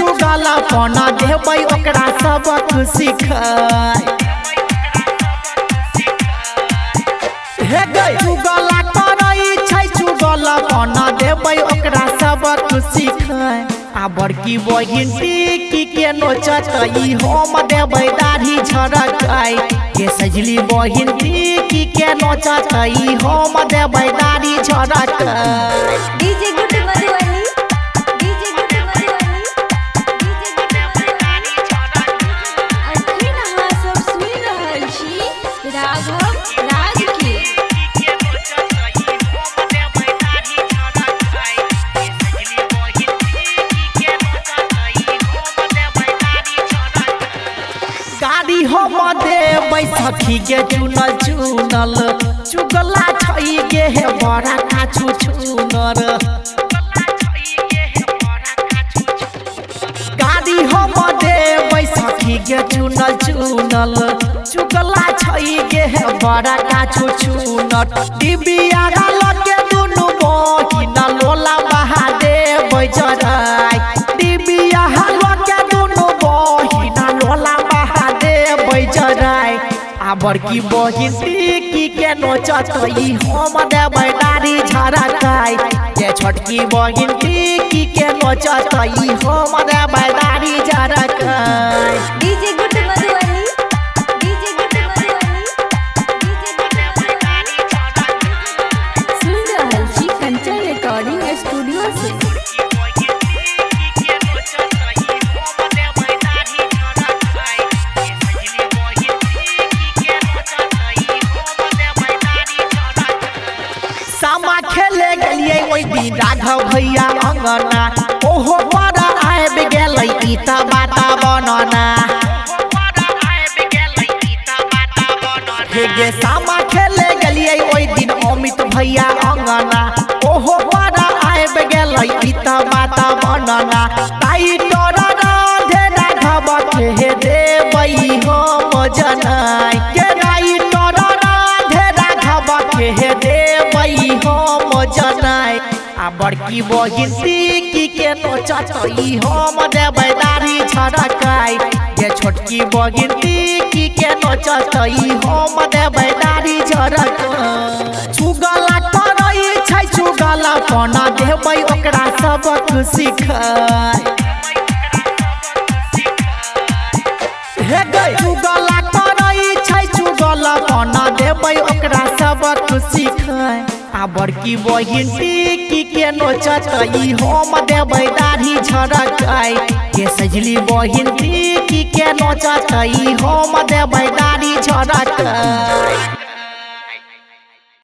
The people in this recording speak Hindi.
पन देबै ओकरा सबक सिखाय हे गै चुगला करै छै चुगला पन देबै ओकरा सबक सिखाय आ बड़की बहिन टिकी के नोचतई हम देबै, दाढ़ी झरकाय के सजली बहिन टिकी के नोचतई हम देबै, दाढ़ी झरकाय देबै के चुनल चुनल। चुगला छई के हे, बड़ा काछु चुनर। गाड़ी हम देबै बैसखी के चुनल चुनल। चुगला छई के हे, बड़ा काछु चुनर। डिबिया गाल बड़की बहिन की के नोचतई। हम देबै दाढ़ी झरकाय के छोटकी बहिन की के नोचतई। हम देबै दाढ़ी झरकाय डीजे गेलिए ओइ दिन राघव भैया अंगना ओहो पर आबि गेलै ई त बाता बनना हे सामा खेले गेलिए ओइ दिन अमित भैया अंगना। ओहो पर आबि गेलै ई त बाता बनना। ताई तोरा राधे राघव के हे देबै हम जनाय जनाय आ बड़की बहिन की के नोचतई, हम देबै दाढ़ी झरकाय ये छोटकी बहिन की के नोचतई, हम देबै दाढ़ी झरकाय चुगला करै छै, चुगला पना देबै, ओकरा सबक सिखाय बड़की बहिन टिकी के नोचतई हम देबै दाढ़ी झरकाय के सजली बहिन टिकी के नोचतई हम देबै दाढ़ी झरकाय